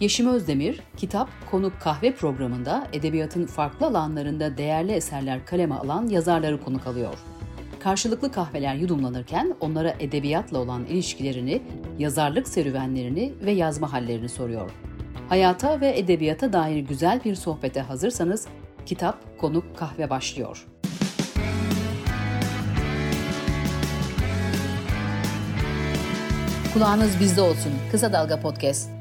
Yeşim Özdemir, Kitap Konuk Kahve programında edebiyatın farklı alanlarında değerli eserler kaleme alan yazarları konuk alıyor. Karşılıklı kahveler yudumlanırken onlara edebiyatla olan ilişkilerini, yazarlık serüvenlerini ve yazma hallerini soruyor. Hayata ve edebiyata dair güzel bir sohbete hazırsanız Kitap Konuk Kahve başlıyor. Kulağınız bizde olsun. Kısa Dalga Podcast.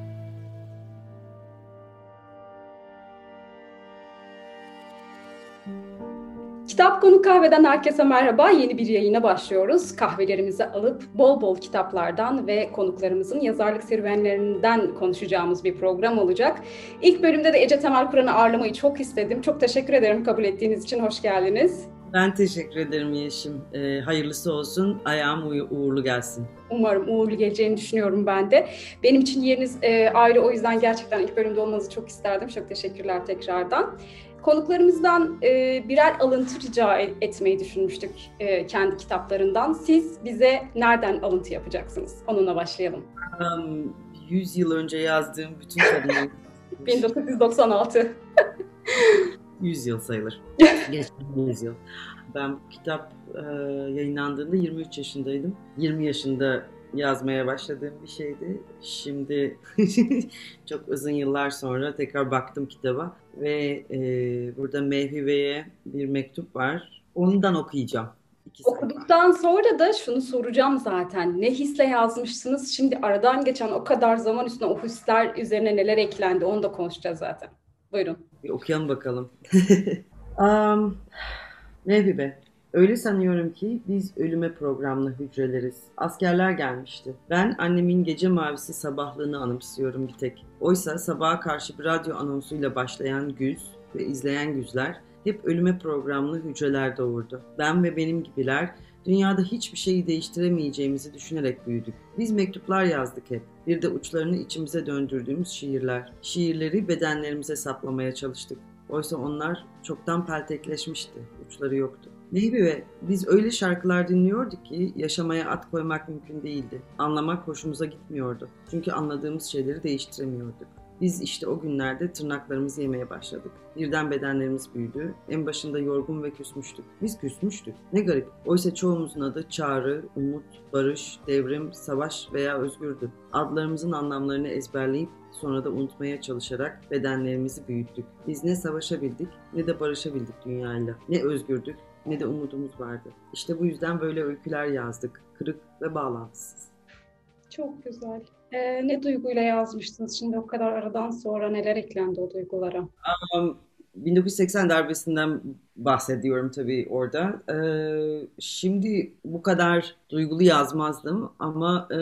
Kitap Konu Kahve'den herkese merhaba. Yeni bir yayına başlıyoruz. Kahvelerimizi alıp bol bol kitaplardan ve konuklarımızın yazarlık serüvenlerinden konuşacağımız bir program olacak. İlk bölümde de Ece Temel Kur'an'ı ağırlamayı çok istedim. Çok teşekkür ederim kabul ettiğiniz için. Hoş geldiniz. Ben teşekkür ederim Yeşim. Ee, hayırlısı olsun, ayağım uğurlu gelsin. Umarım uğurlu geleceğini düşünüyorum ben de. Benim için yeriniz e, ayrı o yüzden gerçekten ilk bölümde olmanızı çok isterdim. Çok teşekkürler tekrardan. Konuklarımızdan e, birer alıntı rica etmeyi düşünmüştük e, kendi kitaplarından. Siz bize nereden alıntı yapacaksınız? Onunla başlayalım. Um, 100 yıl önce yazdığım bütün kadınlar. 1996. 100 yıl sayılır. Geçtiğimiz 100 yıl. Ben kitap e, yayınlandığında 23 yaşındaydım. 20 yaşında yazmaya başladığım bir şeydi. Şimdi çok uzun yıllar sonra tekrar baktım kitaba ve e, burada Mevhibe'ye bir mektup var. Ondan okuyacağım. Okuduktan sonra da şunu soracağım zaten. Ne hisle yazmışsınız? Şimdi aradan geçen o kadar zaman üstüne o hisler üzerine neler eklendi onu da konuşacağız zaten. Buyurun. Bir okuyalım bakalım. um, Mevhibe. Öyle sanıyorum ki biz ölüme programlı hücreleriz. Askerler gelmişti. Ben annemin gece mavisi sabahlığını anımsıyorum bir tek. Oysa sabaha karşı bir radyo anonsuyla başlayan güz ve izleyen güzler hep ölüme programlı hücreler doğurdu. Ben ve benim gibiler dünyada hiçbir şeyi değiştiremeyeceğimizi düşünerek büyüdük. Biz mektuplar yazdık hep. Bir de uçlarını içimize döndürdüğümüz şiirler. Şiirleri bedenlerimize saplamaya çalıştık. Oysa onlar çoktan peltekleşmişti. Uçları yoktu. Neybi ve biz öyle şarkılar dinliyorduk ki yaşamaya at koymak mümkün değildi. Anlamak hoşumuza gitmiyordu. Çünkü anladığımız şeyleri değiştiremiyorduk. Biz işte o günlerde tırnaklarımızı yemeye başladık. Birden bedenlerimiz büyüdü. En başında yorgun ve küsmüştük. Biz küsmüştük. Ne garip. Oysa çoğumuzun adı çağrı, umut, barış, devrim, savaş veya özgürdü. Adlarımızın anlamlarını ezberleyip sonra da unutmaya çalışarak bedenlerimizi büyüttük. Biz ne savaşabildik ne de barışabildik dünyayla. Ne özgürdük ne de umudumuz vardı. İşte bu yüzden böyle öyküler yazdık. Kırık ve bağlantısız. Çok güzel. Ee, ne duyguyla yazmıştınız şimdi o kadar aradan sonra neler eklendi o duygulara? Um, 1980 darbesinden bahsediyorum tabii orada. Ee, şimdi bu kadar duygulu yazmazdım ama e,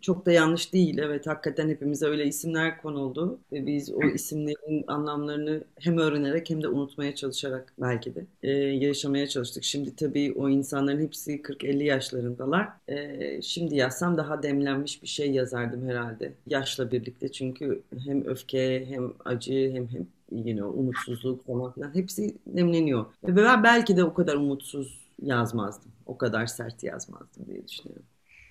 çok da yanlış değil. Evet hakikaten hepimize öyle isimler konuldu ve biz o isimlerin anlamlarını hem öğrenerek hem de unutmaya çalışarak belki de e, yaşamaya çalıştık. Şimdi tabii o insanların hepsi 40-50 yaşlarındalar. E, şimdi yazsam daha demlenmiş bir şey yazardım herhalde yaşla birlikte çünkü hem öfke hem acı hem hem you know, umutsuzluk falan filan hepsi nemleniyor. Ve ben belki de o kadar umutsuz yazmazdım. O kadar sert yazmazdım diye düşünüyorum.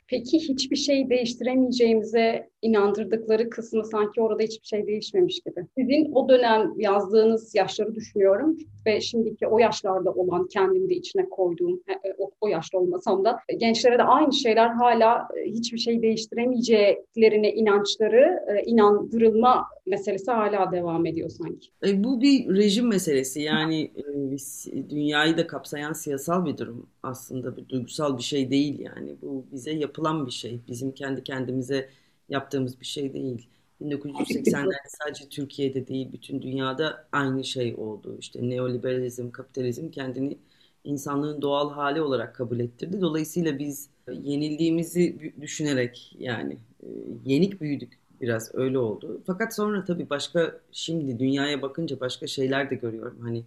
Peki hiçbir şey değiştiremeyeceğimize inandırdıkları kısmı sanki orada hiçbir şey değişmemiş gibi. Sizin o dönem yazdığınız yaşları düşünüyorum ve şimdiki o yaşlarda olan kendimi de içine koyduğum e, e, o, o yaşta olmasam da gençlere de aynı şeyler hala e, hiçbir şey değiştiremeyeceklerine inançları, inandırılma meselesi hala devam ediyor sanki. E, bu bir rejim meselesi yani e, dünyayı da kapsayan siyasal bir durum aslında bir duygusal bir şey değil yani bu bize yapılan bir şey bizim kendi kendimize yaptığımız bir şey değil. 1980'lerde sadece Türkiye'de değil bütün dünyada aynı şey oldu. İşte neoliberalizm, kapitalizm kendini insanlığın doğal hali olarak kabul ettirdi. Dolayısıyla biz yenildiğimizi düşünerek yani e, yenik büyüdük biraz öyle oldu. Fakat sonra tabii başka şimdi dünyaya bakınca başka şeyler de görüyorum. Hani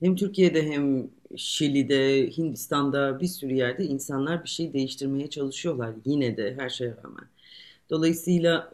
hem Türkiye'de hem Şili'de, Hindistan'da bir sürü yerde insanlar bir şey değiştirmeye çalışıyorlar yine de her şeye rağmen. Dolayısıyla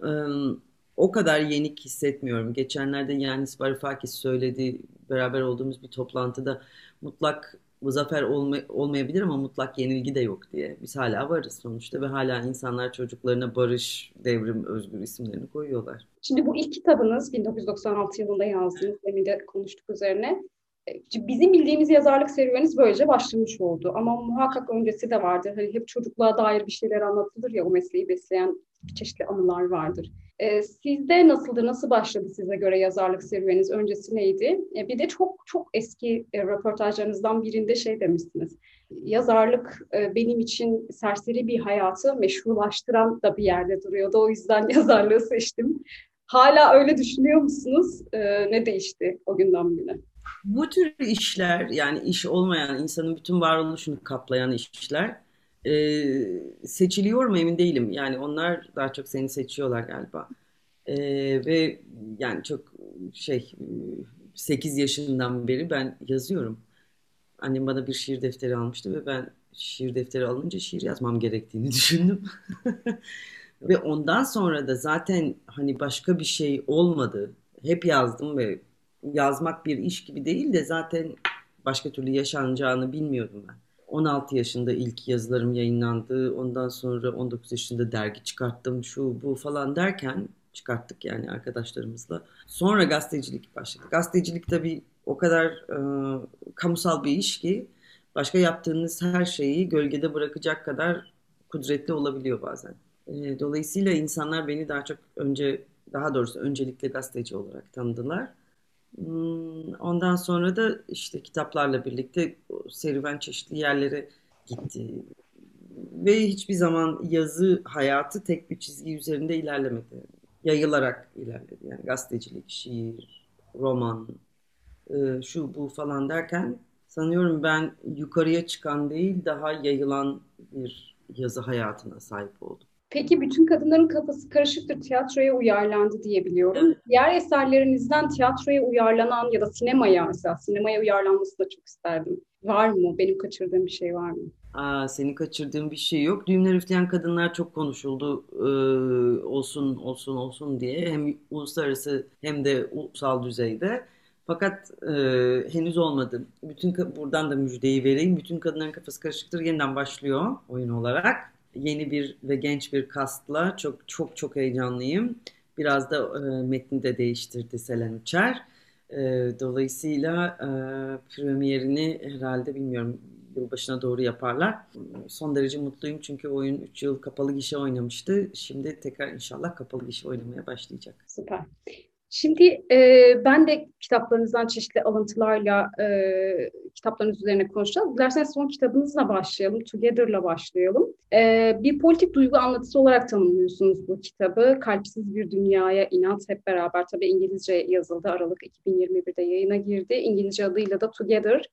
o kadar yenik hissetmiyorum. Geçenlerde Yanis Varoufakis söyledi beraber olduğumuz bir toplantıda mutlak bu zafer olma, olmayabilir ama mutlak yenilgi de yok diye. Biz hala varız sonuçta ve hala insanlar çocuklarına barış, devrim, özgür isimlerini koyuyorlar. Şimdi bu ilk kitabınız 1996 yılında yazdınız. Demin de konuştuk üzerine. E, bizim bildiğimiz yazarlık serüveniniz böylece başlamış oldu. Ama muhakkak öncesi de vardı. Hani hep çocukluğa dair bir şeyler anlatılır ya o mesleği besleyen çeşitli anılar vardır. E, sizde nasıldı, nasıl başladı size göre yazarlık serüveniniz? Öncesi neydi? E, bir de çok çok eski e, röportajlarınızdan birinde şey demiştiniz. Yazarlık e, benim için serseri bir hayatı meşrulaştıran da bir yerde duruyordu. O yüzden yazarlığı seçtim. Hala öyle düşünüyor musunuz? E, ne değişti o günden bugüne? Bu tür işler yani iş olmayan insanın bütün varoluşunu kaplayan işler e, seçiliyor mu emin değilim. Yani onlar daha çok seni seçiyorlar galiba. E, ve yani çok şey 8 yaşından beri ben yazıyorum. Annem bana bir şiir defteri almıştı ve ben şiir defteri alınca şiir yazmam gerektiğini düşündüm. ve ondan sonra da zaten hani başka bir şey olmadı. Hep yazdım ve yazmak bir iş gibi değil de zaten başka türlü yaşanacağını bilmiyordum ben. 16 yaşında ilk yazılarım yayınlandı. Ondan sonra 19 yaşında dergi çıkarttım. Şu bu falan derken çıkarttık yani arkadaşlarımızla. Sonra gazetecilik başladı. Gazetecilik tabii o kadar e, kamusal bir iş ki başka yaptığınız her şeyi gölgede bırakacak kadar kudretli olabiliyor bazen. E, dolayısıyla insanlar beni daha çok önce daha doğrusu öncelikle gazeteci olarak tanıdılar. Hmm, ondan sonra da işte kitaplarla birlikte serüven çeşitli yerlere gitti. Ve hiçbir zaman yazı hayatı tek bir çizgi üzerinde ilerlemedi. Yayılarak ilerledi. Yani gazetecilik, şiir, roman, e, şu bu falan derken sanıyorum ben yukarıya çıkan değil daha yayılan bir yazı hayatına sahip oldum. Peki bütün kadınların kafası karışıktır tiyatroya uyarlandı diye biliyorum. Diğer eserlerinizden tiyatroya uyarlanan ya da sinemaya mesela sinemaya uyarlanmasını da çok isterdim. Var mı? Benim kaçırdığım bir şey var mı? Aa, senin kaçırdığın bir şey yok. Düğümler üfleyen kadınlar çok konuşuldu. Ee, olsun olsun olsun diye. Hem uluslararası hem de ulusal düzeyde. Fakat e, henüz olmadı. Bütün buradan da müjdeyi vereyim. Bütün kadınların kafası karışıktır. Yeniden başlıyor oyun olarak yeni bir ve genç bir kastla çok çok çok heyecanlıyım. Biraz da e, metni de değiştirdi Selen Uçer. E, dolayısıyla e, premierini herhalde bilmiyorum yılbaşına doğru yaparlar. Son derece mutluyum çünkü oyun 3 yıl kapalı gişe oynamıştı. Şimdi tekrar inşallah kapalı gişe oynamaya başlayacak. Süper. Şimdi e, ben de kitaplarınızdan çeşitli alıntılarla e, kitaplarınız üzerine konuşacağız. Dilerseniz son kitabınızla başlayalım. Together'la başlayalım. E, bir politik duygu anlatısı olarak tanımlıyorsunuz bu kitabı. Kalpsiz bir dünyaya inat hep beraber. Tabii İngilizce yazıldı. Aralık 2021'de yayına girdi. İngilizce adıyla da Together.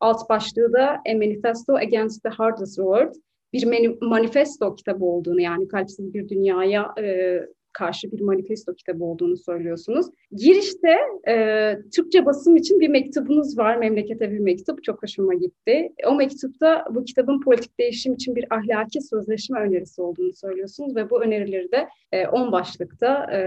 Alt başlığı da A Manifesto Against the Hardest World bir manifesto kitabı olduğunu yani kalpsiz bir dünyaya e, karşı bir manifesto kitabı olduğunu söylüyorsunuz. Girişte e, Türkçe basım için bir mektubunuz var, memlekete bir mektup. Çok hoşuma gitti. O mektupta bu kitabın politik değişim için bir ahlaki sözleşme önerisi olduğunu söylüyorsunuz ve bu önerileri de 10 e, başlıkta e,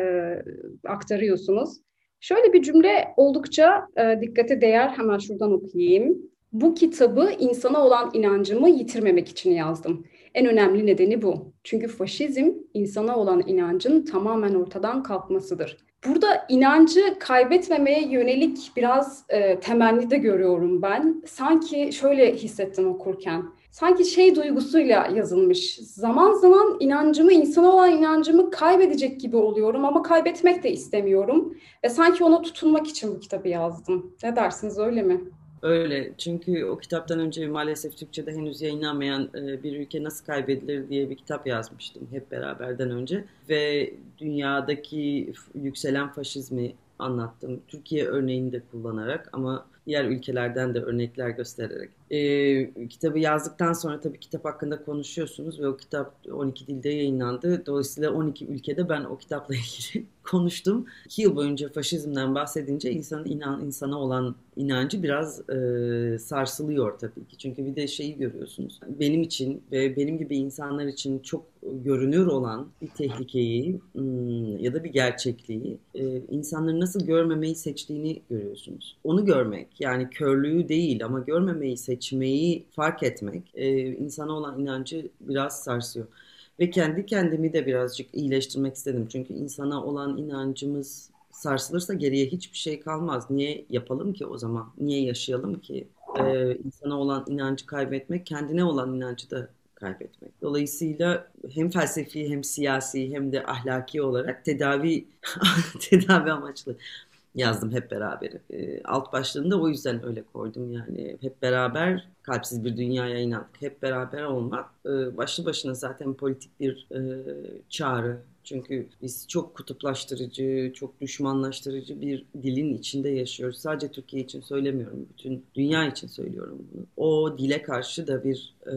aktarıyorsunuz. Şöyle bir cümle oldukça e, dikkate değer. Hemen şuradan okuyayım. Bu kitabı insana olan inancımı yitirmemek için yazdım. En önemli nedeni bu. Çünkü faşizm insana olan inancın tamamen ortadan kalkmasıdır. Burada inancı kaybetmemeye yönelik biraz e, temenni de görüyorum ben. Sanki şöyle hissettim okurken. Sanki şey duygusuyla yazılmış. Zaman zaman inancımı, insana olan inancımı kaybedecek gibi oluyorum ama kaybetmek de istemiyorum. Ve sanki ona tutunmak için bu kitabı yazdım. Ne dersiniz öyle mi? Öyle. Çünkü o kitaptan önce maalesef Türkçe'de henüz yayınlanmayan e, Bir Ülke Nasıl Kaybedilir diye bir kitap yazmıştım hep beraberden önce. Ve dünyadaki yükselen faşizmi anlattım. Türkiye örneğini de kullanarak ama diğer ülkelerden de örnekler göstererek. E, kitabı yazdıktan sonra tabii kitap hakkında konuşuyorsunuz ve o kitap 12 dilde yayınlandı. Dolayısıyla 12 ülkede ben o kitapla ilgili konuştum. İki yıl boyunca faşizmden bahsedince insanın inan, insana olan inancı biraz e, sarsılıyor tabii ki. Çünkü bir de şeyi görüyorsunuz. Benim için ve benim gibi insanlar için çok görünür olan bir tehlikeyi hmm, ya da bir gerçekliği e, insanların nasıl görmemeyi seçtiğini görüyorsunuz. Onu görmek yani körlüğü değil ama görmemeyi seç geçmeyi fark etmek e, insana olan inancı biraz sarsıyor. Ve kendi kendimi de birazcık iyileştirmek istedim. Çünkü insana olan inancımız sarsılırsa geriye hiçbir şey kalmaz. Niye yapalım ki o zaman? Niye yaşayalım ki? Ee, insana olan inancı kaybetmek, kendine olan inancı da kaybetmek. Dolayısıyla hem felsefi hem siyasi hem de ahlaki olarak tedavi tedavi amaçlı yazdım hep beraber. E, alt başlığını da o yüzden öyle koydum yani. Hep beraber kalpsiz bir dünyaya inandık. Hep beraber olmak e, başlı başına zaten politik bir e, çağrı. Çünkü biz çok kutuplaştırıcı, çok düşmanlaştırıcı bir dilin içinde yaşıyoruz. Sadece Türkiye için söylemiyorum, bütün dünya için söylüyorum bunu. O dile karşı da bir e,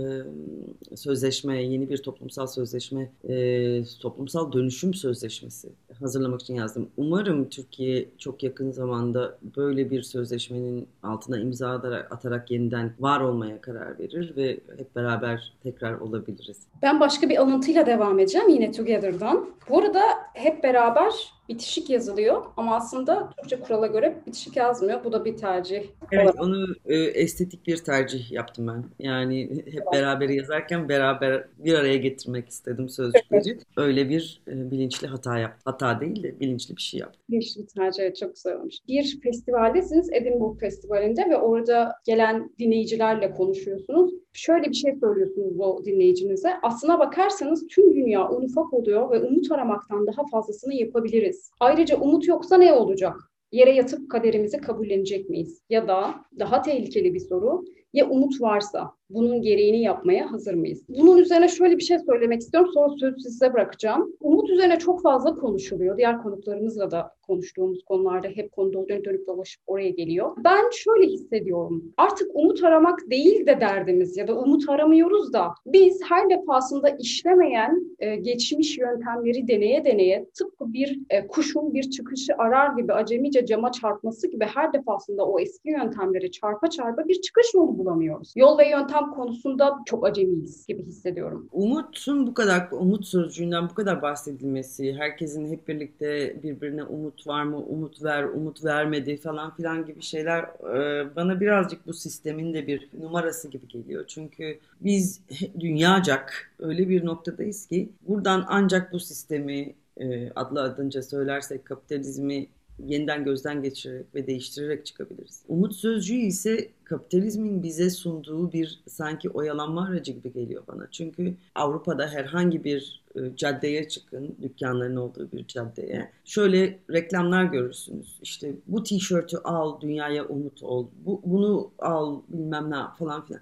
sözleşme, yeni bir toplumsal sözleşme, e, toplumsal dönüşüm sözleşmesi hazırlamak için yazdım. Umarım Türkiye çok yakın zamanda böyle bir sözleşmenin altına imza atarak, yeniden var olmaya karar verir ve hep beraber tekrar olabiliriz. Ben başka bir alıntıyla devam edeceğim yine Together'dan. Bu arada hep beraber bitişik yazılıyor ama aslında Türkçe kurala göre bitişik yazmıyor. Bu da bir tercih. Evet onu e, estetik bir tercih yaptım ben. Yani hep beraber yazarken beraber bir araya getirmek istedim sözcükleri. Öyle bir e, bilinçli hata yaptım. Hata değil de bilinçli bir şey yaptım. Bilinçli bir tercih çok güzel olmuş. Bir festivaldesiniz Edinburgh Festivali'nde ve orada gelen dinleyicilerle konuşuyorsunuz. Şöyle bir şey söylüyorsunuz bu dinleyicinize. Aslına bakarsanız tüm dünya un ufak oluyor ve umut aramaktan daha fazlasını yapabiliriz. Ayrıca umut yoksa ne olacak? Yere yatıp kaderimizi kabullenecek miyiz? Ya da daha tehlikeli bir soru, ya umut varsa bunun gereğini yapmaya hazır mıyız? Bunun üzerine şöyle bir şey söylemek istiyorum. Sonra sözü size bırakacağım. Umut üzerine çok fazla konuşuluyor. Diğer konuklarımızla da konuştuğumuz konularda hep konu dönüp dönüp dolaşıp oraya geliyor. Ben şöyle hissediyorum. Artık umut aramak değil de derdimiz ya da umut aramıyoruz da biz her defasında işlemeyen e, geçmiş yöntemleri deneye deneye tıpkı bir e, kuşun bir çıkışı arar gibi acemice cama çarpması gibi her defasında o eski yöntemleri çarpa çarpa bir çıkış yolu bulamıyoruz. Yol ve yöntem konusunda çok acemiyiz gibi hissediyorum. Umutun bu kadar, umut sözcüğünden bu kadar bahsedilmesi, herkesin hep birlikte birbirine umut var mı, umut ver, umut vermedi falan filan gibi şeyler e, bana birazcık bu sistemin de bir numarası gibi geliyor. Çünkü biz dünyacak öyle bir noktadayız ki buradan ancak bu sistemi e, adlı adınca söylersek kapitalizmi yeniden gözden geçirerek ve değiştirerek çıkabiliriz. Umut sözcüğü ise kapitalizmin bize sunduğu bir sanki oyalanma aracı gibi geliyor bana. Çünkü Avrupa'da herhangi bir e, caddeye çıkın, dükkanların olduğu bir caddeye. Şöyle reklamlar görürsünüz. İşte bu tişörtü al, dünyaya umut ol. Bu, bunu al, bilmem ne falan filan.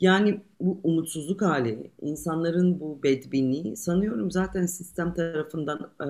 Yani bu umutsuzluk hali, insanların bu bedbinliği sanıyorum zaten sistem tarafından e,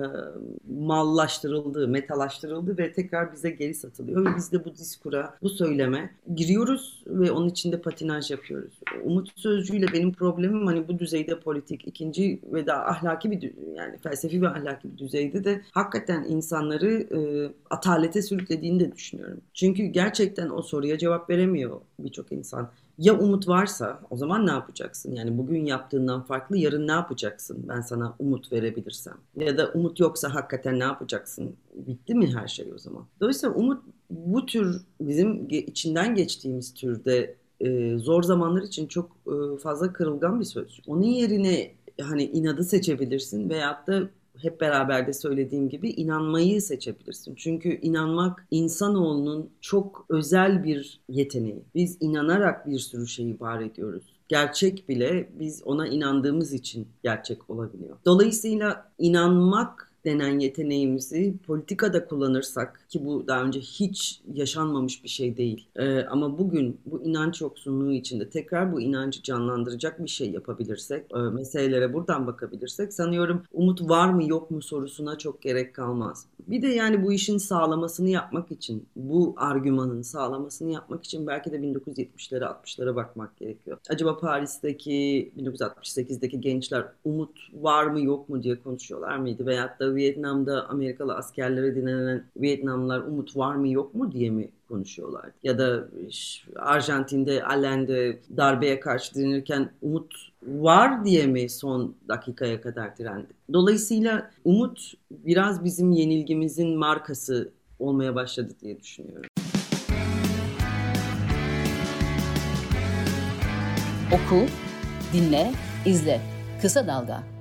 mallaştırıldı, metalaştırıldı ve tekrar bize geri satılıyor. Ve biz de bu diskura, bu söyleme giriyoruz ve onun içinde patinaj yapıyoruz. Umut sözcüğüyle benim problemim hani bu düzeyde politik, ikinci ve daha ahlaki bir yani felsefi ve ahlaki bir düzeyde de hakikaten insanları e, atalete sürüklediğini de düşünüyorum. Çünkü gerçekten o soruya cevap veremiyor birçok insan ya umut varsa o zaman ne yapacaksın? Yani bugün yaptığından farklı yarın ne yapacaksın ben sana umut verebilirsem? Ya da umut yoksa hakikaten ne yapacaksın? Bitti mi her şey o zaman? Dolayısıyla umut bu tür bizim içinden geçtiğimiz türde e, zor zamanlar için çok e, fazla kırılgan bir sözcük. Onun yerine hani inadı seçebilirsin veyahut da hep beraber de söylediğim gibi inanmayı seçebilirsin. Çünkü inanmak insanoğlunun çok özel bir yeteneği. Biz inanarak bir sürü şeyi var ediyoruz. Gerçek bile biz ona inandığımız için gerçek olabiliyor. Dolayısıyla inanmak denen yeteneğimizi politikada kullanırsak ki bu daha önce hiç yaşanmamış bir şey değil. Ee, ama bugün bu inanç yoksunluğu içinde tekrar bu inancı canlandıracak bir şey yapabilirsek, e, meselelere buradan bakabilirsek sanıyorum umut var mı yok mu sorusuna çok gerek kalmaz. Bir de yani bu işin sağlamasını yapmak için, bu argümanın sağlamasını yapmak için belki de 1970'lere 60'lara bakmak gerekiyor. Acaba Paris'teki 1968'deki gençler umut var mı yok mu diye konuşuyorlar mıydı? Veyahut da Vietnam'da Amerikalı askerlere dinlenen Vietnamlılar umut var mı yok mu diye mi konuşuyorlar? Ya da Arjantin'de Allen'de darbeye karşı direnirken umut var diye mi son dakikaya kadar direndi? Dolayısıyla umut biraz bizim yenilgimizin markası olmaya başladı diye düşünüyorum. Oku, dinle, izle. Kısa Dalga.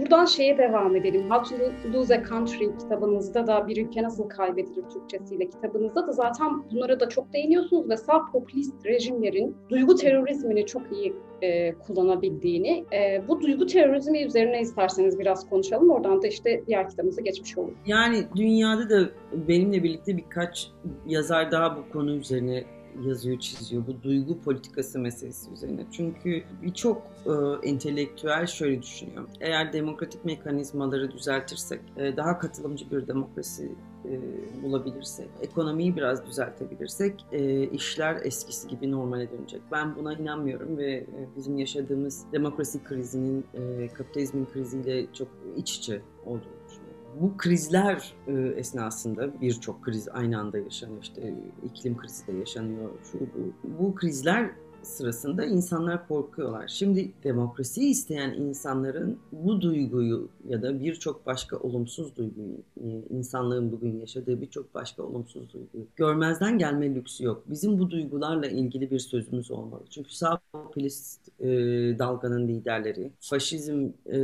Buradan şeye devam edelim. How to Lose a Country kitabınızda da bir ülke nasıl kaybedilir Türkçesiyle kitabınızda da zaten bunlara da çok değiniyorsunuz ve sağ popülist rejimlerin duygu terörizmini çok iyi e, kullanabildiğini. E, bu duygu terörizmi üzerine isterseniz biraz konuşalım. Oradan da işte diğer kitabımıza geçmiş olur. Yani dünyada da benimle birlikte birkaç yazar daha bu konu üzerine yazıyor, çiziyor. Bu duygu politikası meselesi üzerine. Çünkü birçok e, entelektüel şöyle düşünüyor. Eğer demokratik mekanizmaları düzeltirsek, e, daha katılımcı bir demokrasi e, bulabilirsek, ekonomiyi biraz düzeltebilirsek e, işler eskisi gibi normale dönecek. Ben buna inanmıyorum ve e, bizim yaşadığımız demokrasi krizinin e, kapitalizmin kriziyle çok iç içe olduğunu bu krizler e, esnasında birçok kriz aynı anda yaşanıyor. İşte iklim krizi de yaşanıyor. Şu bu. Bu krizler sırasında insanlar korkuyorlar. Şimdi demokrasiyi isteyen insanların bu duyguyu ya da birçok başka olumsuz duyguyu, e, insanlığın bugün yaşadığı birçok başka olumsuz duyguyu görmezden gelme lüksü yok. Bizim bu duygularla ilgili bir sözümüz olmalı. Çünkü sağ popülist e, dalganın liderleri, faşizm e,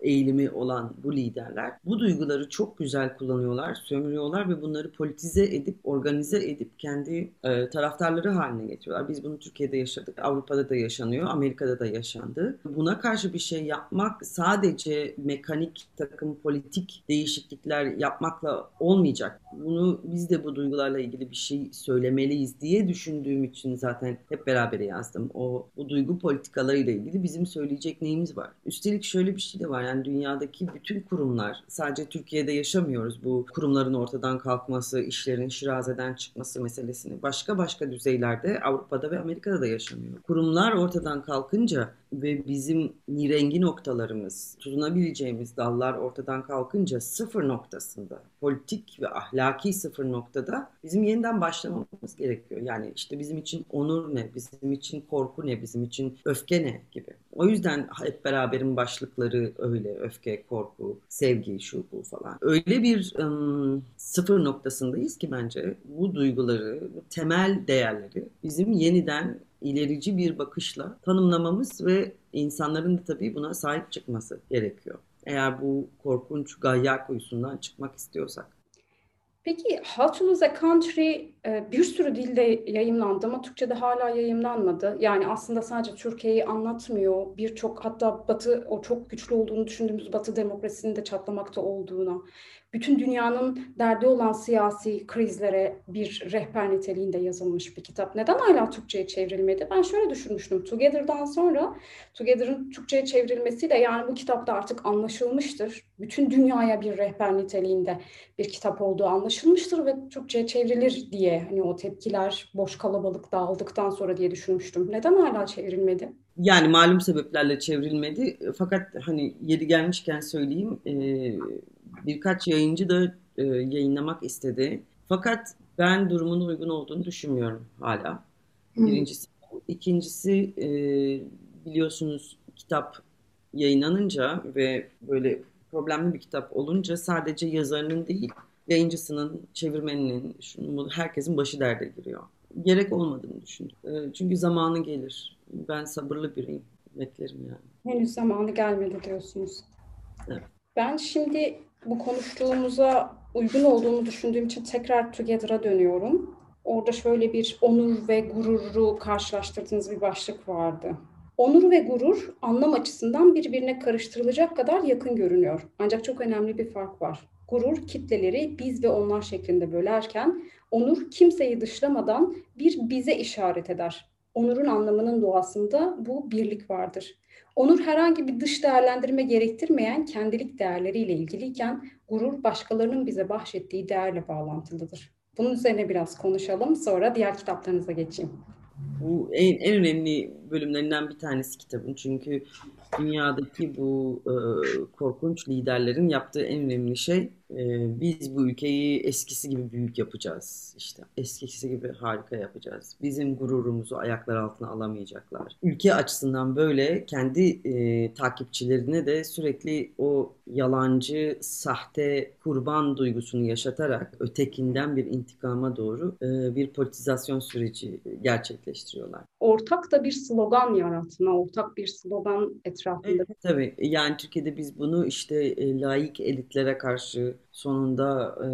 eğilimi olan bu liderler bu duyguları çok güzel kullanıyorlar, sömürüyorlar ve bunları politize edip, organize edip kendi e, taraftarları haline getiriyorlar. Biz bunu Türkiye'de yaşadık, Avrupa'da da yaşanıyor, Amerika'da da yaşandı. Buna karşı bir şey yapmak sadece mekanik takım politik değişiklikler yapmakla olmayacak. Bunu biz de bu duygularla ilgili bir şey söylemeliyiz diye düşündüğüm için zaten hep beraber yazdım. O bu duygu politikalarıyla ilgili bizim söyleyecek neyimiz var? Üstelik şöyle bir şey de var yani dünyadaki bütün kurumlar, sadece Türkiye'de yaşamıyoruz bu kurumların ortadan kalkması, işlerin şirazeden çıkması meselesini. Başka başka düzeylerde Avrupa'da ve Amerika'da da yaşanıyor. Kurumlar ortadan kalkınca ve bizim nirengi noktalarımız, tutunabileceğimiz dallar ortadan kalkınca sıfır noktasında, politik ve ahlaki sıfır noktada bizim yeniden başlamamız gerekiyor. Yani işte bizim için onur ne, bizim için korku ne, bizim için öfke ne gibi. O yüzden hep beraberin başlıkları öyle, öfke, korku, sevgi, şu bu falan. Öyle bir ım, sıfır noktasındayız ki bence bu duyguları, bu temel değerleri bizim yeniden ilerici bir bakışla tanımlamamız ve insanların da tabii buna sahip çıkması gerekiyor. Eğer bu korkunç gayya kuyusundan çıkmak istiyorsak. Peki How to Lose a Country e, bir sürü dilde yayınlandı ama Türkçe'de hala yayınlanmadı. Yani aslında sadece Türkiye'yi anlatmıyor. Birçok hatta Batı o çok güçlü olduğunu düşündüğümüz Batı demokrasinin de çatlamakta olduğuna, bütün dünyanın derdi olan siyasi krizlere bir rehber niteliğinde yazılmış bir kitap. Neden hala Türkçe'ye çevrilmedi? Ben şöyle düşünmüştüm. Together'dan sonra Together'ın Türkçe'ye çevrilmesiyle yani bu kitapta artık anlaşılmıştır. Bütün dünyaya bir rehber niteliğinde bir kitap olduğu anlaşılmıştır ve Türkçe'ye çevrilir diye hani o tepkiler boş kalabalık dağıldıktan sonra diye düşünmüştüm. Neden hala çevrilmedi? Yani malum sebeplerle çevrilmedi. Fakat hani yeri gelmişken söyleyeyim birkaç yayıncı da e, yayınlamak istedi. Fakat ben durumun uygun olduğunu düşünmüyorum hala. Birincisi. İkincisi e, biliyorsunuz kitap yayınlanınca ve böyle problemli bir kitap olunca sadece yazarının değil yayıncısının, çevirmeninin, şunun, herkesin başı derde giriyor. Gerek olmadığını düşündüm. E, çünkü zamanı gelir. Ben sabırlı biriyim. Beklerim yani. Henüz zamanı gelmedi diyorsunuz. Evet. Ben şimdi bu konuştuğumuza uygun olduğunu düşündüğüm için tekrar Together'a dönüyorum. Orada şöyle bir onur ve gururu karşılaştırdığınız bir başlık vardı. Onur ve gurur anlam açısından birbirine karıştırılacak kadar yakın görünüyor. Ancak çok önemli bir fark var. Gurur kitleleri biz ve onlar şeklinde bölerken onur kimseyi dışlamadan bir bize işaret eder. Onurun anlamının doğasında bu birlik vardır. Onur herhangi bir dış değerlendirme gerektirmeyen kendilik değerleriyle ilgiliyken gurur başkalarının bize bahşettiği değerle bağlantılıdır. Bunun üzerine biraz konuşalım sonra diğer kitaplarınıza geçeyim. Bu en, en önemli bölümlerinden bir tanesi kitabın çünkü dünyadaki bu e, korkunç liderlerin yaptığı en önemli şey e, biz bu ülkeyi eskisi gibi büyük yapacağız. İşte eskisi gibi harika yapacağız. Bizim gururumuzu ayaklar altına alamayacaklar. Ülke açısından böyle kendi e, takipçilerine de sürekli o yalancı, sahte kurban duygusunu yaşatarak ötekinden bir intikama doğru e, bir politizasyon süreci gerçekleştiriyorlar. Ortak da bir slogan yaratma, ortak bir slogan etrafında. Evet, tabii yani Türkiye'de biz bunu işte e, laik elitlere karşı sonunda e,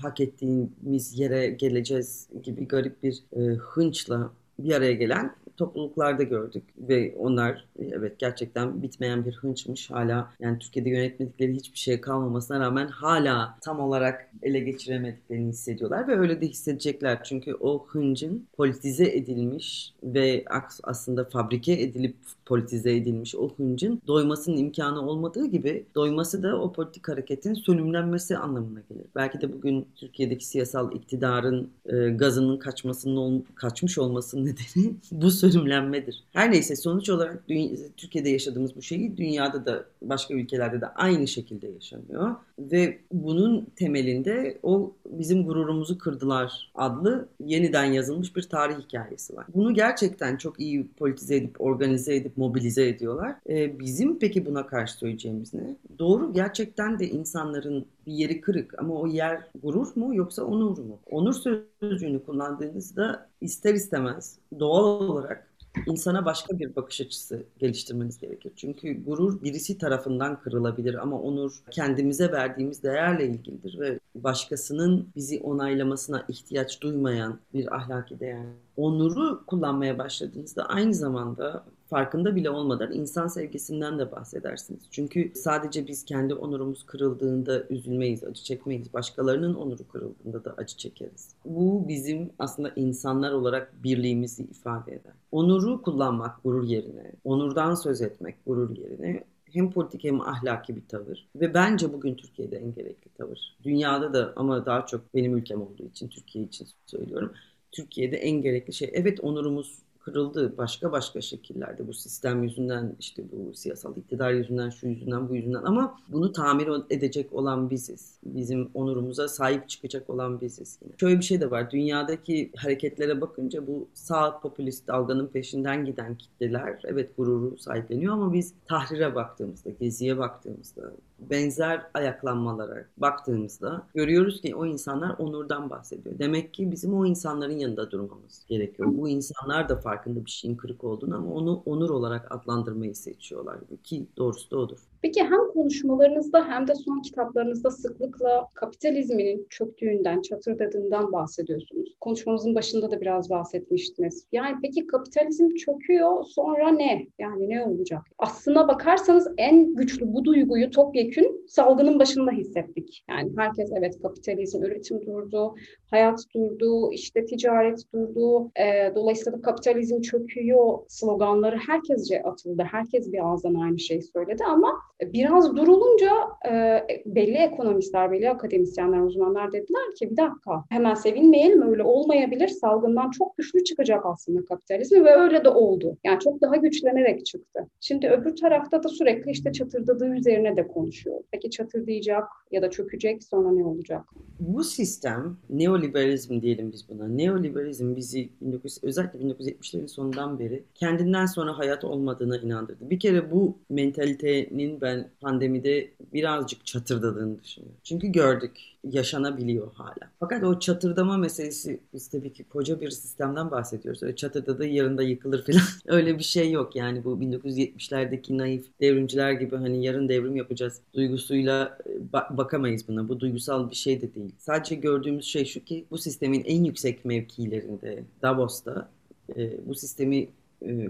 hak ettiğimiz yere geleceğiz gibi garip bir e, hınçla bir araya gelen topluluklarda gördük ve onlar evet gerçekten bitmeyen bir hınçmış. Hala yani Türkiye'de yönetmedikleri hiçbir şey kalmamasına rağmen hala tam olarak ele geçiremediklerini hissediyorlar ve öyle de hissedecekler. Çünkü o hıncın politize edilmiş ve aslında fabrike edilip politize edilmiş o hıncın doymasının imkanı olmadığı gibi doyması da o politik hareketin sönümlenmesi anlamına gelir. Belki de bugün Türkiye'deki siyasal iktidarın e, gazının kaçmasının ol, kaçmış olmasının nedeni bu sönümlenmedir. Her neyse sonuç olarak dünya, Türkiye'de yaşadığımız bu şeyi dünyada da başka ülkelerde de aynı şekilde yaşanıyor ve bunun temelinde o bizim gururumuzu kırdılar adlı yeniden yazılmış bir tarih hikayesi var. Bunu gerçekten çok iyi politize edip organize edip mobilize ediyorlar. Ee, bizim peki buna karşı söyleyeceğimiz ne? Doğru gerçekten de insanların bir yeri kırık ama o yer gurur mu yoksa onur mu? Onur sözcüğünü kullandığınızda ister istemez doğal olarak insana başka bir bakış açısı geliştirmeniz gerekir. Çünkü gurur birisi tarafından kırılabilir ama onur kendimize verdiğimiz değerle ilgilidir ve başkasının bizi onaylamasına ihtiyaç duymayan bir ahlaki değer. Onuru kullanmaya başladığınızda aynı zamanda farkında bile olmadan insan sevgisinden de bahsedersiniz. Çünkü sadece biz kendi onurumuz kırıldığında üzülmeyiz, acı çekmeyiz. Başkalarının onuru kırıldığında da acı çekeriz. Bu bizim aslında insanlar olarak birliğimizi ifade eder. Onuru kullanmak gurur yerine, onurdan söz etmek gurur yerine hem politik hem ahlaki bir tavır ve bence bugün Türkiye'de en gerekli tavır. Dünyada da ama daha çok benim ülkem olduğu için Türkiye için söylüyorum. Türkiye'de en gerekli şey evet onurumuz kırıldı başka başka şekillerde bu sistem yüzünden işte bu siyasal iktidar yüzünden şu yüzünden bu yüzünden ama bunu tamir edecek olan biziz. Bizim onurumuza sahip çıkacak olan biziz yine. Şöyle bir şey de var. Dünyadaki hareketlere bakınca bu sağ popülist dalganın peşinden giden kitleler evet gururu sahipleniyor ama biz tahrire baktığımızda, geziye baktığımızda, benzer ayaklanmalara baktığımızda görüyoruz ki o insanlar onurdan bahsediyor. Demek ki bizim o insanların yanında durmamız gerekiyor. Bu insanlar da farkında bir şeyin kırık olduğunu ama onu onur olarak adlandırmayı seçiyorlar ki doğrusu da odur. Peki hem konuşmalarınızda hem de son kitaplarınızda sıklıkla kapitalizmin çöktüğünden, çatırdadığından bahsediyorsunuz. Konuşmamızın başında da biraz bahsetmiştiniz. Yani peki kapitalizm çöküyor sonra ne? Yani ne olacak? Aslına bakarsanız en güçlü bu duyguyu topyekün salgının başında hissettik. Yani herkes evet kapitalizm, üretim durdu, hayat durdu, işte ticaret durdu. E, dolayısıyla kapitalizm çöküyor sloganları herkesce atıldı. Herkes bir ağızdan aynı şeyi söyledi ama biraz durulunca e, belli ekonomistler, belli akademisyenler, uzmanlar dediler ki bir dakika hemen sevinmeyelim öyle olmayabilir. Salgından çok güçlü çıkacak aslında kapitalizm ve öyle de oldu. Yani çok daha güçlenerek çıktı. Şimdi öbür tarafta da sürekli işte çatırdadığı üzerine de konuşuyor. Peki çatırdayacak ya da çökecek sonra ne olacak? Bu sistem neoliberalizm diyelim biz buna. Neoliberalizm bizi 19, özellikle 1970'lerin sonundan beri kendinden sonra hayat olmadığına inandırdı. Bir kere bu mentalitenin ben pandemide birazcık çatırdadığını düşünüyorum. Çünkü gördük yaşanabiliyor hala. Fakat o çatırdama meselesi biz tabii ki koca bir sistemden bahsediyoruz. Öyle çatırdadığı yarında yıkılır falan. Öyle bir şey yok yani bu 1970'lerdeki naif devrimciler gibi hani yarın devrim yapacağız duygusuyla e, bakamayız buna. Bu duygusal bir şey de değil. Sadece gördüğümüz şey şu ki bu sistemin en yüksek mevkilerinde Davos'ta e, bu sistemi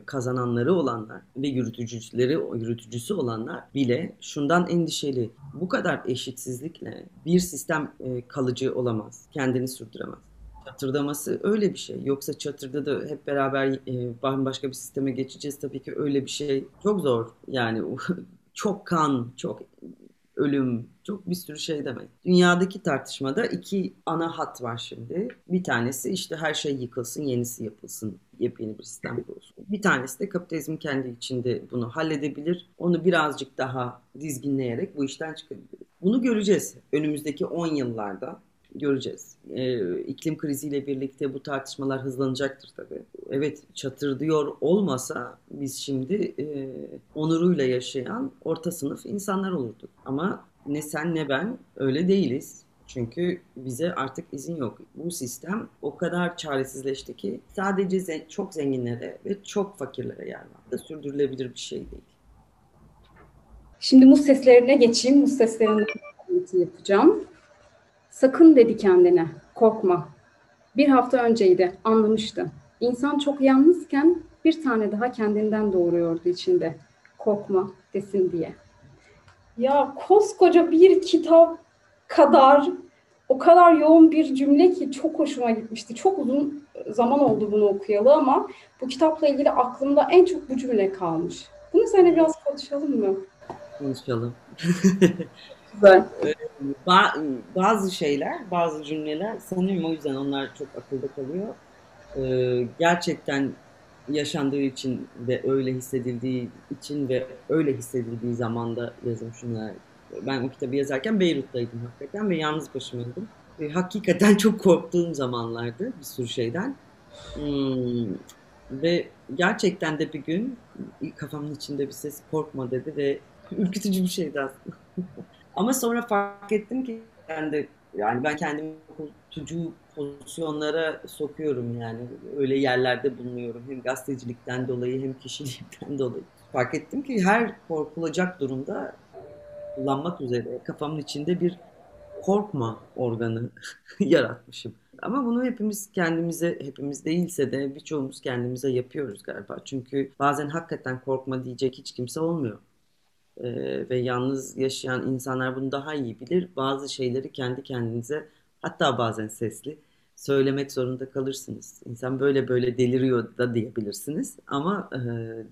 kazananları olanlar ve yürütücüleri yürütücüsü olanlar bile şundan endişeli. Bu kadar eşitsizlikle bir sistem e, kalıcı olamaz. Kendini sürdüremez. Çatırdaması öyle bir şey. Yoksa çatırda da hep beraber e, başka bir sisteme geçeceğiz. Tabii ki öyle bir şey çok zor. Yani çok kan, çok ölüm, çok bir sürü şey demek. Dünyadaki tartışmada iki ana hat var şimdi. Bir tanesi işte her şey yıkılsın, yenisi yapılsın, yepyeni bir sistem kurulsun. Bir tanesi de kapitalizm kendi içinde bunu halledebilir. Onu birazcık daha dizginleyerek bu işten çıkabilir. Bunu göreceğiz önümüzdeki 10 yıllarda göreceğiz. Ee, iklim kriziyle birlikte bu tartışmalar hızlanacaktır tabii. Evet çatır diyor olmasa biz şimdi e, onuruyla yaşayan orta sınıf insanlar olurduk. Ama ne sen ne ben öyle değiliz. Çünkü bize artık izin yok. Bu sistem o kadar çaresizleşti ki sadece zen- çok zenginlere ve çok fakirlere yer var. Sürdürülebilir bir şey değil. Şimdi muz seslerine geçeyim. Muz seslerinden yapacağım. Sakın dedi kendine, korkma. Bir hafta önceydi, anlamıştı. İnsan çok yalnızken bir tane daha kendinden doğuruyordu içinde. Korkma desin diye. Ya koskoca bir kitap kadar o kadar yoğun bir cümle ki çok hoşuma gitmişti. Çok uzun zaman oldu bunu okuyalı ama bu kitapla ilgili aklımda en çok bu cümle kalmış. Bunu seninle biraz konuşalım mı? Konuşalım. Güzel. Ba- bazı şeyler, bazı cümleler sanıyorum o yüzden onlar çok akılda kalıyor. Ee, gerçekten yaşandığı için ve öyle hissedildiği için ve öyle hissedildiği zamanda cümleler. Ben o kitabı yazarken Beyrut'taydım hakikaten ve yalnız başımaydım. Ve hakikaten çok korktuğum zamanlardı bir sürü şeyden. Hmm, ve gerçekten de bir gün kafamın içinde bir ses korkma dedi ve ürkütücü bir şeydi aslında. Ama sonra fark ettim ki ben de yani ben kendimi korkutucu pozisyonlara sokuyorum yani öyle yerlerde bulunuyorum hem gazetecilikten dolayı hem kişilikten dolayı. Fark ettim ki her korkulacak durumda kullanmak üzere kafamın içinde bir korkma organı yaratmışım. Ama bunu hepimiz kendimize, hepimiz değilse de birçoğumuz kendimize yapıyoruz galiba. Çünkü bazen hakikaten korkma diyecek hiç kimse olmuyor. Ee, ve yalnız yaşayan insanlar bunu daha iyi bilir. Bazı şeyleri kendi kendinize hatta bazen sesli söylemek zorunda kalırsınız. İnsan böyle böyle deliriyor da diyebilirsiniz ama e,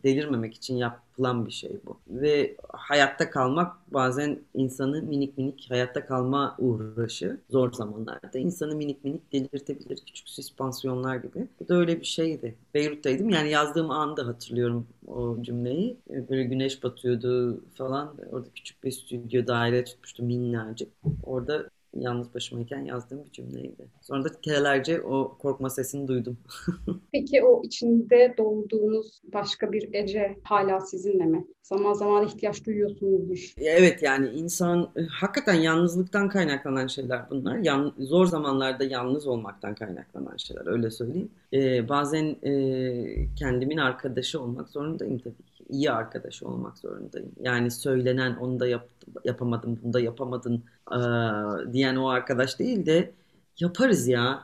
delirmemek için yapılan bir şey bu. Ve hayatta kalmak bazen insanı minik minik hayatta kalma uğraşı zor zamanlarda insanı minik minik delirtebilir küçük süspansiyonlar gibi. Bu da öyle bir şeydi. Beyrut'taydım yani yazdığım anda hatırlıyorum o cümleyi. Böyle güneş batıyordu falan. Orada küçük bir stüdyo daire tutmuştu minnacık. Orada yalnız başımayken yazdığım bir cümleydi. Sonra da kerelerce o korkma sesini duydum. Peki o içinde doğduğunuz başka bir Ece hala sizinle mi? Zaman zaman ihtiyaç duyuyorsunuzdur. Evet yani insan e, hakikaten yalnızlıktan kaynaklanan şeyler bunlar. Yan, zor zamanlarda yalnız olmaktan kaynaklanan şeyler öyle söyleyeyim. Ee, bazen e, kendimin arkadaşı olmak zorundayım tabii ki. İyi arkadaşı olmak zorundayım. Yani söylenen onu da yap, yapamadım, bunu da yapamadın e, diyen o arkadaş değil de yaparız ya.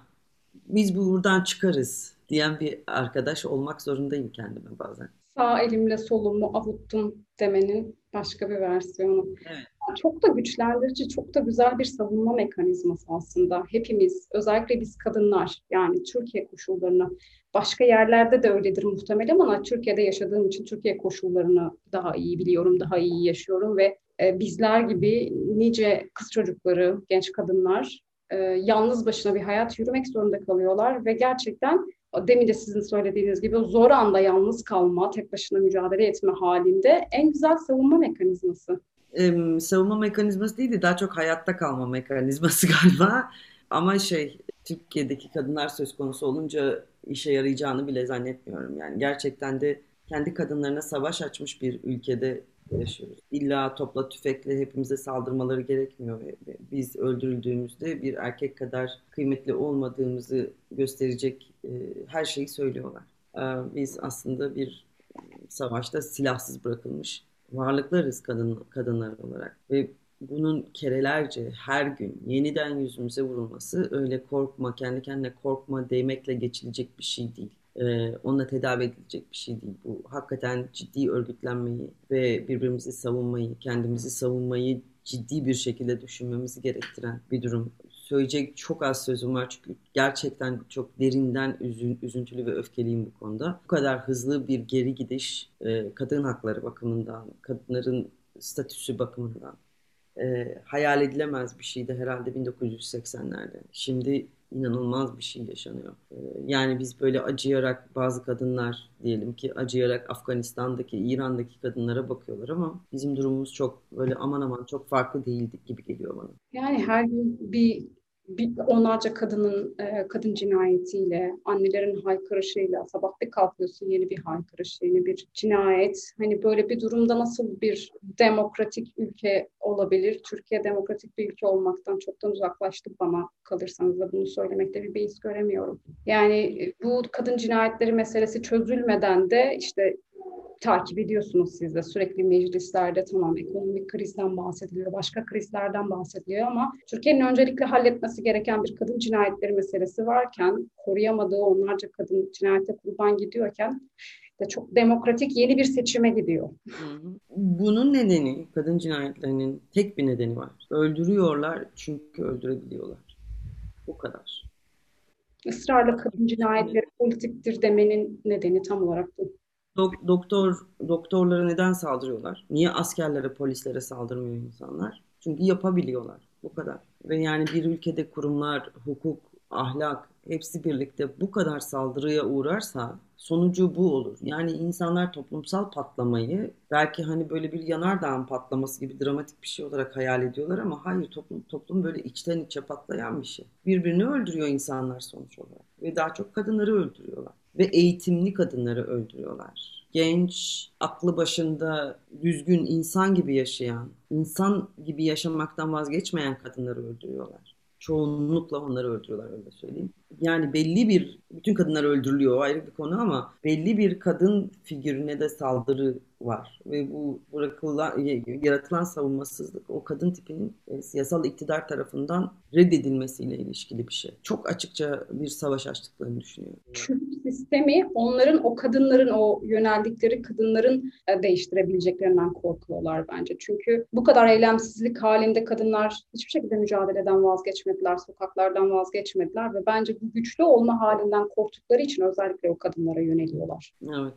Biz buradan çıkarız diyen bir arkadaş olmak zorundayım kendime bazen. Sağ elimle solumu avuttum demenin başka bir versiyonu. Evet. Çok da güçlendirici, çok da güzel bir savunma mekanizması aslında. Hepimiz, özellikle biz kadınlar, yani Türkiye koşullarını, başka yerlerde de öyledir muhtemelen ama Türkiye'de yaşadığım için Türkiye koşullarını daha iyi biliyorum, daha iyi yaşıyorum ve e, bizler gibi nice kız çocukları, genç kadınlar e, yalnız başına bir hayat yürümek zorunda kalıyorlar ve gerçekten demin de sizin söylediğiniz gibi zor anda yalnız kalma, tek başına mücadele etme halinde en güzel savunma mekanizması. Ee, savunma mekanizması değil de daha çok hayatta kalma mekanizması galiba. Ama şey Türkiye'deki kadınlar söz konusu olunca işe yarayacağını bile zannetmiyorum. Yani gerçekten de kendi kadınlarına savaş açmış bir ülkede yaşıyoruz. İlla topla tüfekle hepimize saldırmaları gerekmiyor. Biz öldürüldüğümüzde bir erkek kadar kıymetli olmadığımızı gösterecek e, her şeyi söylüyorlar. E, biz aslında bir savaşta silahsız bırakılmış varlıklarız kadın kadınlar olarak ve bunun kerelerce her gün yeniden yüzümüze vurulması öyle korkma, kendi kendine korkma demekle geçilecek bir şey değil e, onunla tedavi edilecek bir şey değil. Bu hakikaten ciddi örgütlenmeyi ve birbirimizi savunmayı, kendimizi savunmayı ciddi bir şekilde düşünmemizi gerektiren bir durum. Söyleyecek çok az sözüm var çünkü gerçekten çok derinden üzün, üzüntülü ve öfkeliyim bu konuda. Bu kadar hızlı bir geri gidiş e, kadın hakları bakımından, kadınların statüsü bakımından e, hayal edilemez bir şeydi herhalde 1980'lerde. Şimdi inanılmaz bir şey yaşanıyor. E, yani biz böyle acıyarak bazı kadınlar diyelim ki acıyarak Afganistan'daki, İran'daki kadınlara bakıyorlar ama bizim durumumuz çok böyle aman aman çok farklı değildi gibi geliyor bana. Yani her gün bir bir, onlarca kadının e, kadın cinayetiyle, annelerin haykırışıyla, sabah bir kalkıyorsun yeni bir haykırış, yeni bir cinayet. Hani böyle bir durumda nasıl bir demokratik ülke olabilir? Türkiye demokratik bir ülke olmaktan çoktan uzaklaştı bana kalırsanız da bunu söylemekte bir beis göremiyorum. Yani bu kadın cinayetleri meselesi çözülmeden de işte takip ediyorsunuz siz de sürekli meclislerde tamam ekonomik krizden bahsediliyor, başka krizlerden bahsediliyor ama Türkiye'nin öncelikle halletmesi gereken bir kadın cinayetleri meselesi varken koruyamadığı onlarca kadın cinayete kurban gidiyorken de çok demokratik yeni bir seçime gidiyor. Bunun nedeni kadın cinayetlerinin tek bir nedeni var. Öldürüyorlar çünkü öldürebiliyorlar. Bu kadar. Israrla kadın cinayetleri politiktir demenin nedeni tam olarak bu. Dok- doktor doktorlara neden saldırıyorlar? Niye askerlere, polislere saldırmıyor insanlar? Çünkü yapabiliyorlar. Bu kadar. Ve yani bir ülkede kurumlar, hukuk, ahlak hepsi birlikte bu kadar saldırıya uğrarsa sonucu bu olur. Yani insanlar toplumsal patlamayı belki hani böyle bir yanardağın patlaması gibi dramatik bir şey olarak hayal ediyorlar ama hayır toplum toplum böyle içten içe patlayan bir şey. Birbirini öldürüyor insanlar sonuç olarak ve daha çok kadınları öldürüyorlar ve eğitimli kadınları öldürüyorlar. Genç, aklı başında, düzgün insan gibi yaşayan, insan gibi yaşamaktan vazgeçmeyen kadınları öldürüyorlar. Çoğunlukla onları öldürüyorlar öyle söyleyeyim. Yani belli bir, bütün kadınlar öldürülüyor ayrı bir konu ama belli bir kadın figürüne de saldırı var. Ve bu bırakılan, yaratılan savunmasızlık o kadın tipinin e, siyasal iktidar tarafından reddedilmesiyle ilişkili bir şey. Çok açıkça bir savaş açtıklarını düşünüyorum. Çünkü sistemi onların o kadınların o yöneldikleri kadınların e, değiştirebileceklerinden korkuyorlar bence. Çünkü bu kadar eylemsizlik halinde kadınlar hiçbir şekilde mücadeleden vazgeçmediler, sokaklardan vazgeçmediler ve bence bu güçlü olma halinden korktukları için özellikle o kadınlara yöneliyorlar. Evet.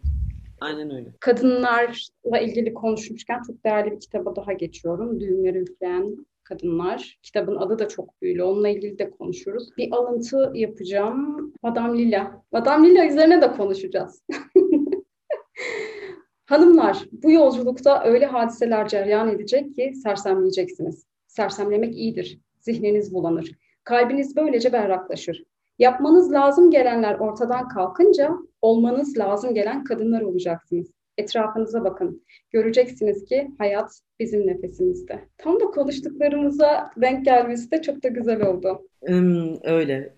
Aynen öyle. Kadınlarla ilgili konuşmuşken çok değerli bir kitaba daha geçiyorum. Düğümleri üfleyen kadınlar. Kitabın adı da çok büyülü. Onunla ilgili de konuşuruz. Bir alıntı yapacağım. Madame Lila. Madame Lila üzerine de konuşacağız. Hanımlar, bu yolculukta öyle hadiseler cereyan edecek ki sersemleyeceksiniz. Sersemlemek iyidir. Zihniniz bulanır. Kalbiniz böylece berraklaşır. Yapmanız lazım gelenler ortadan kalkınca olmanız lazım gelen kadınlar olacaksınız. Etrafınıza bakın. Göreceksiniz ki hayat bizim nefesimizde. Tam da konuştuklarımıza denk gelmesi de çok da güzel oldu. Öyle.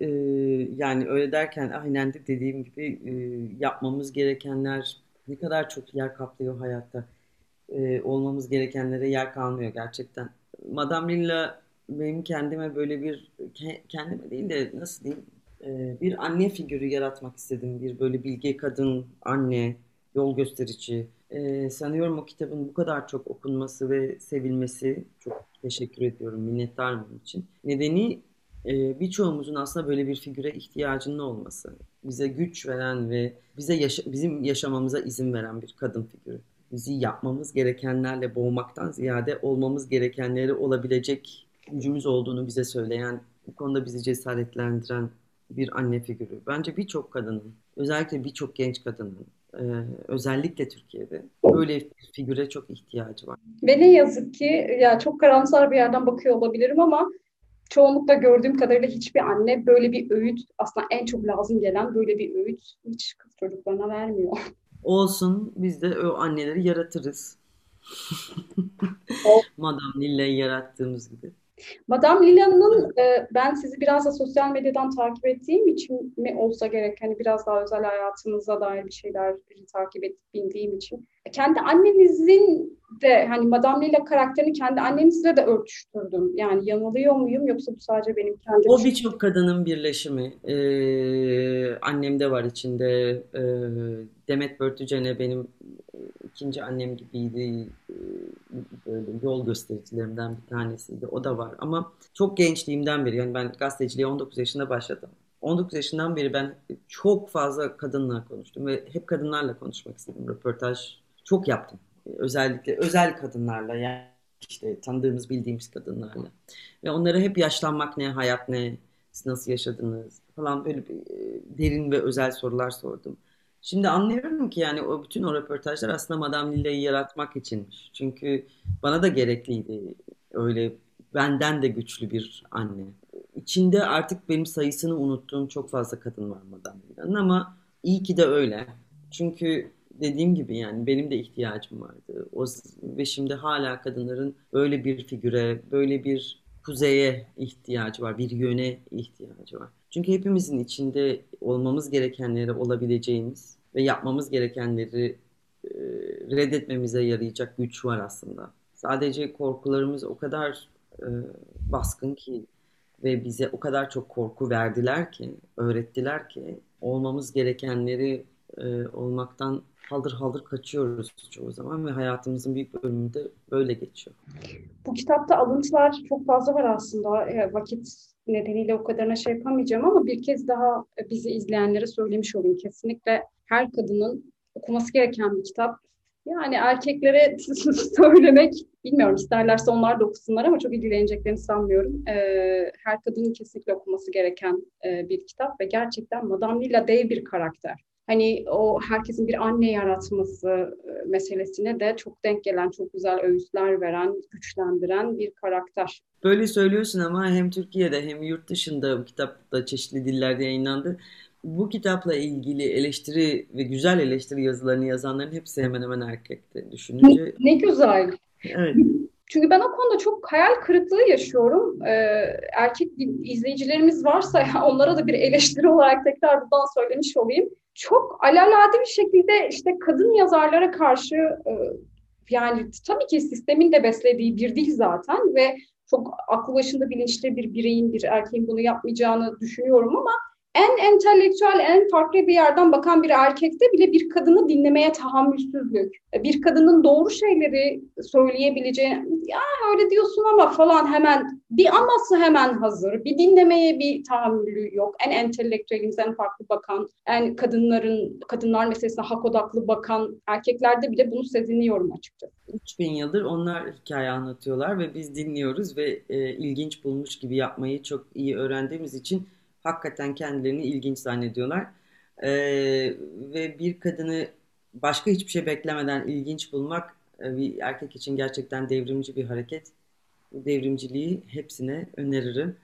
Yani öyle derken aynen de dediğim gibi yapmamız gerekenler ne kadar çok yer kaplıyor hayatta. Olmamız gerekenlere yer kalmıyor gerçekten. Madame Lilla benim kendime böyle bir kendime değil de nasıl diyeyim e, bir anne figürü yaratmak istedim. Bir böyle bilge kadın, anne, yol gösterici. Ee, sanıyorum o kitabın bu kadar çok okunması ve sevilmesi çok teşekkür ediyorum, minnettarım bunun için. Nedeni e, birçoğumuzun aslında böyle bir figüre ihtiyacının olması. Bize güç veren ve bize yaşa bizim yaşamamıza izin veren bir kadın figürü. Bizi yapmamız gerekenlerle boğmaktan ziyade olmamız gerekenleri olabilecek gücümüz olduğunu bize söyleyen, bu konuda bizi cesaretlendiren bir anne figürü. Bence birçok kadının, özellikle birçok genç kadının, e, özellikle Türkiye'de böyle bir figüre çok ihtiyacı var. Ve ne yazık ki ya çok karamsar bir yerden bakıyor olabilirim ama çoğunlukla gördüğüm kadarıyla hiçbir anne böyle bir öğüt aslında en çok lazım gelen böyle bir öğüt hiç kız çocuklarına vermiyor. Olsun biz de o anneleri yaratırız. Madame Lille'yi yarattığımız gibi. Madame Lila'nın e, ben sizi biraz da sosyal medyadan takip ettiğim için mi olsa gerek hani biraz daha özel hayatınıza dair bir şeyler takip edip bildiğim için. Kendi annenizin de hani Madame Lila karakterini kendi annemizle de örtüştürdüm. Yani yanılıyor muyum yoksa bu sadece benim kendi... O birçok kadının birleşimi. Ee, annemde var içinde. Ee, Demet Börtücen'e benim ikinci annem gibiydi. Böyle yol göstericilerimden bir tanesiydi. O da var. Ama çok gençliğimden beri yani ben gazeteciliğe 19 yaşında başladım. 19 yaşından beri ben çok fazla kadınla konuştum ve hep kadınlarla konuşmak istedim. Röportaj çok yaptım. Özellikle özel kadınlarla yani işte tanıdığımız bildiğimiz kadınlarla. Ve onlara hep yaşlanmak ne, hayat ne, siz nasıl yaşadınız falan böyle bir, e, derin ve özel sorular sordum. Şimdi anlıyorum ki yani o bütün o röportajlar aslında Madame Lilla'yı yaratmak içinmiş. Çünkü bana da gerekliydi öyle benden de güçlü bir anne. İçinde artık benim sayısını unuttuğum çok fazla kadın var Madame Lilla'nın ama iyi ki de öyle. Çünkü dediğim gibi yani benim de ihtiyacım vardı. O, ve şimdi hala kadınların böyle bir figüre, böyle bir kuzeye ihtiyacı var, bir yöne ihtiyacı var. Çünkü hepimizin içinde olmamız gerekenleri olabileceğimiz ve yapmamız gerekenleri e, reddetmemize yarayacak güç var aslında. Sadece korkularımız o kadar e, baskın ki ve bize o kadar çok korku verdiler ki, öğrettiler ki olmamız gerekenleri e, olmaktan haldır haldır kaçıyoruz çoğu zaman ve hayatımızın büyük bölümünde böyle geçiyor. Bu kitapta alıntılar çok fazla var aslında. E, vakit nedeniyle o kadarına şey yapamayacağım ama bir kez daha bizi izleyenlere söylemiş olayım. Kesinlikle her kadının okuması gereken bir kitap. Yani erkeklere söylemek, bilmiyorum isterlerse onlar da okusunlar ama çok ilgileneceklerini sanmıyorum. Ee, her kadının kesinlikle okuması gereken e, bir kitap ve gerçekten Madame Lila dev bir karakter hani o herkesin bir anne yaratması e, meselesine de çok denk gelen, çok güzel öğütler veren, güçlendiren bir karakter. Böyle söylüyorsun ama hem Türkiye'de hem yurt dışında bu kitap da çeşitli dillerde yayınlandı. Bu kitapla ilgili eleştiri ve güzel eleştiri yazılarını yazanların hepsi hemen hemen erkekti düşününce. Ne, ne güzel. Evet. Çünkü ben o konuda çok hayal kırıklığı yaşıyorum. Ee, erkek izleyicilerimiz varsa onlara da bir eleştiri olarak tekrar buradan söylemiş olayım çok alalade bir şekilde işte kadın yazarlara karşı e, yani tabii ki sistemin de beslediği bir dil zaten ve çok aklı başında bilinçli bir bireyin, bir erkeğin bunu yapmayacağını düşünüyorum ama en entelektüel, en farklı bir yerden bakan bir erkekte bile bir kadını dinlemeye tahammülsüzlük, bir kadının doğru şeyleri söyleyebileceği, ya öyle diyorsun ama falan hemen bir aması hemen hazır, bir dinlemeye bir tahammülü yok. En entelektüelimiz, en farklı bakan, en kadınların, kadınlar meselesine hak odaklı bakan erkeklerde bile bunu seziniyorum açıkçası. 3000 yıldır onlar hikaye anlatıyorlar ve biz dinliyoruz ve e, ilginç bulmuş gibi yapmayı çok iyi öğrendiğimiz için hakikaten kendilerini ilginç zannediyorlar. Ee, ve bir kadını başka hiçbir şey beklemeden ilginç bulmak e, bir erkek için gerçekten devrimci bir hareket. Bu devrimciliği hepsine öneririm.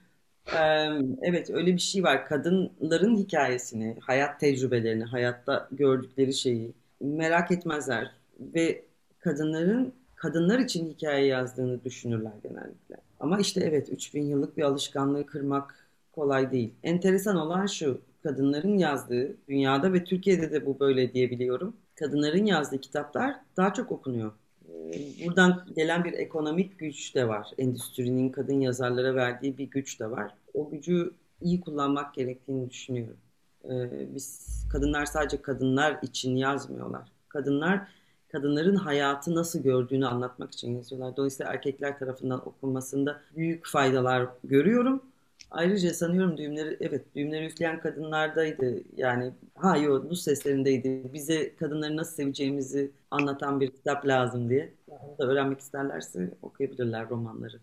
Ee, evet öyle bir şey var. Kadınların hikayesini, hayat tecrübelerini, hayatta gördükleri şeyi merak etmezler ve kadınların kadınlar için hikaye yazdığını düşünürler genellikle. Ama işte evet 3000 yıllık bir alışkanlığı kırmak kolay değil. Enteresan olan şu, kadınların yazdığı, dünyada ve Türkiye'de de bu böyle diyebiliyorum. Kadınların yazdığı kitaplar daha çok okunuyor. Ee, buradan gelen bir ekonomik güç de var. Endüstrinin kadın yazarlara verdiği bir güç de var. O gücü iyi kullanmak gerektiğini düşünüyorum. Ee, biz kadınlar sadece kadınlar için yazmıyorlar. Kadınlar kadınların hayatı nasıl gördüğünü anlatmak için yazıyorlar. Dolayısıyla erkekler tarafından okunmasında büyük faydalar görüyorum. Ayrıca sanıyorum düğümleri, evet düğümleri üfleyen kadınlardaydı. Yani ha yok bu seslerindeydi. Bize kadınları nasıl seveceğimizi anlatan bir kitap lazım diye. Onu da öğrenmek isterlerse okuyabilirler romanları.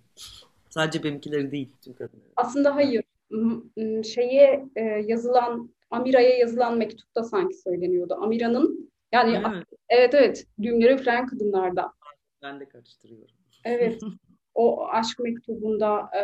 Sadece benimkileri değil tüm kadınları. Aslında hayır. Şeye e, yazılan, Amira'ya yazılan mektupta sanki söyleniyordu. Amira'nın yani evet. evet evet düğümleri üfleyen kadınlarda. Ben de karıştırıyorum. Evet. o aşk mektubunda e,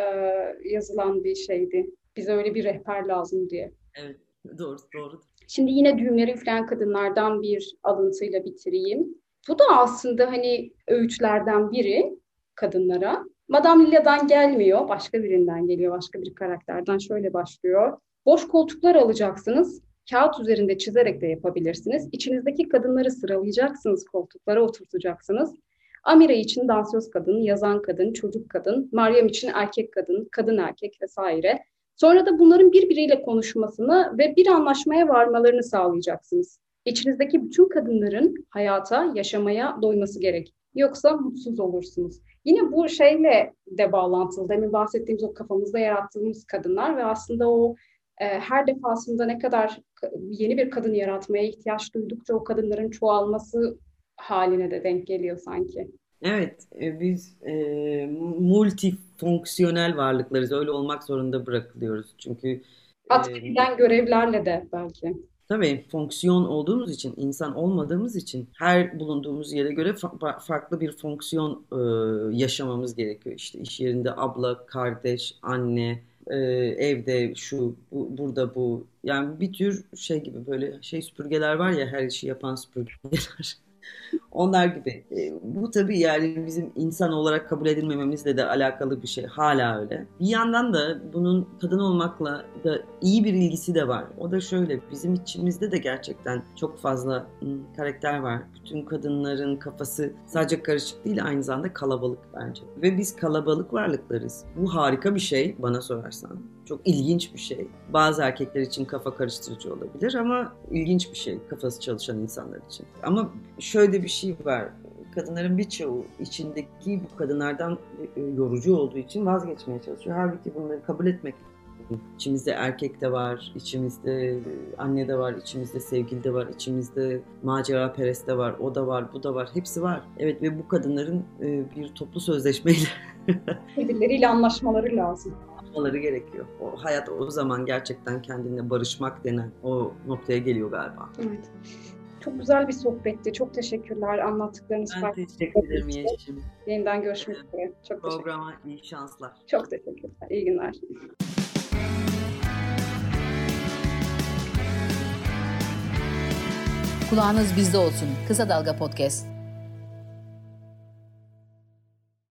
yazılan bir şeydi. Bize öyle bir rehber lazım diye. Evet, doğru, doğru. Şimdi yine düğümleri üfleyen kadınlardan bir alıntıyla bitireyim. Bu da aslında hani öğütlerden biri kadınlara. Madame Lila'dan gelmiyor, başka birinden geliyor, başka bir karakterden şöyle başlıyor. Boş koltuklar alacaksınız, kağıt üzerinde çizerek de yapabilirsiniz. İçinizdeki kadınları sıralayacaksınız, koltuklara oturtacaksınız. Amira için dansöz kadın, yazan kadın, çocuk kadın, Meryem için erkek kadın, kadın erkek vesaire. Sonra da bunların birbiriyle konuşmasını ve bir anlaşmaya varmalarını sağlayacaksınız. İçinizdeki bütün kadınların hayata, yaşamaya doyması gerek. Yoksa mutsuz olursunuz. Yine bu şeyle de bağlantılı. Demin bahsettiğimiz o kafamızda yarattığımız kadınlar ve aslında o e, her defasında ne kadar yeni bir kadın yaratmaya ihtiyaç duydukça o kadınların çoğalması haline de denk geliyor sanki. Evet, e, biz e, multifonksiyonel varlıklarız. Öyle olmak zorunda bırakılıyoruz. Çünkü atfedilen e, görevlerle de belki. Tabii fonksiyon olduğumuz için, insan olmadığımız için her bulunduğumuz yere göre fa- farklı bir fonksiyon e, yaşamamız gerekiyor. İşte iş yerinde abla, kardeş, anne, e, evde şu, bu, burada bu. Yani bir tür şey gibi böyle şey süpürgeler var ya her işi yapan süpürgeler. Onlar gibi. E, bu tabii yani bizim insan olarak kabul edilmememizle de alakalı bir şey. Hala öyle. Bir yandan da bunun kadın olmakla da iyi bir ilgisi de var. O da şöyle. Bizim içimizde de gerçekten çok fazla karakter var. Bütün kadınların kafası sadece karışık değil aynı zamanda kalabalık bence. Ve biz kalabalık varlıklarız. Bu harika bir şey bana sorarsan. Çok ilginç bir şey. Bazı erkekler için kafa karıştırıcı olabilir ama ilginç bir şey kafası çalışan insanlar için. Ama şöyle bir şey var. Kadınların birçoğu içindeki bu kadınlardan e, yorucu olduğu için vazgeçmeye çalışıyor. Halbuki bunları kabul etmek İçimizde erkek de var, içimizde anne de var, içimizde sevgili de var, içimizde macera perest de var, o da var, bu da var, hepsi var. Evet ve bu kadınların e, bir toplu sözleşmeyle birbirleriyle anlaşmaları lazım. Anlaşmaları gerekiyor. O hayat o zaman gerçekten kendine barışmak denen o noktaya geliyor galiba. Evet. Çok güzel bir sohbetti. Çok teşekkürler anlattıklarınız Ben teşekkür ederim Yeşim. Yeniden görüşmek üzere. Çok Programa iyi şanslar. Çok teşekkürler. İyi günler. Kulağınız bizde olsun. Kısa Dalga Podcast.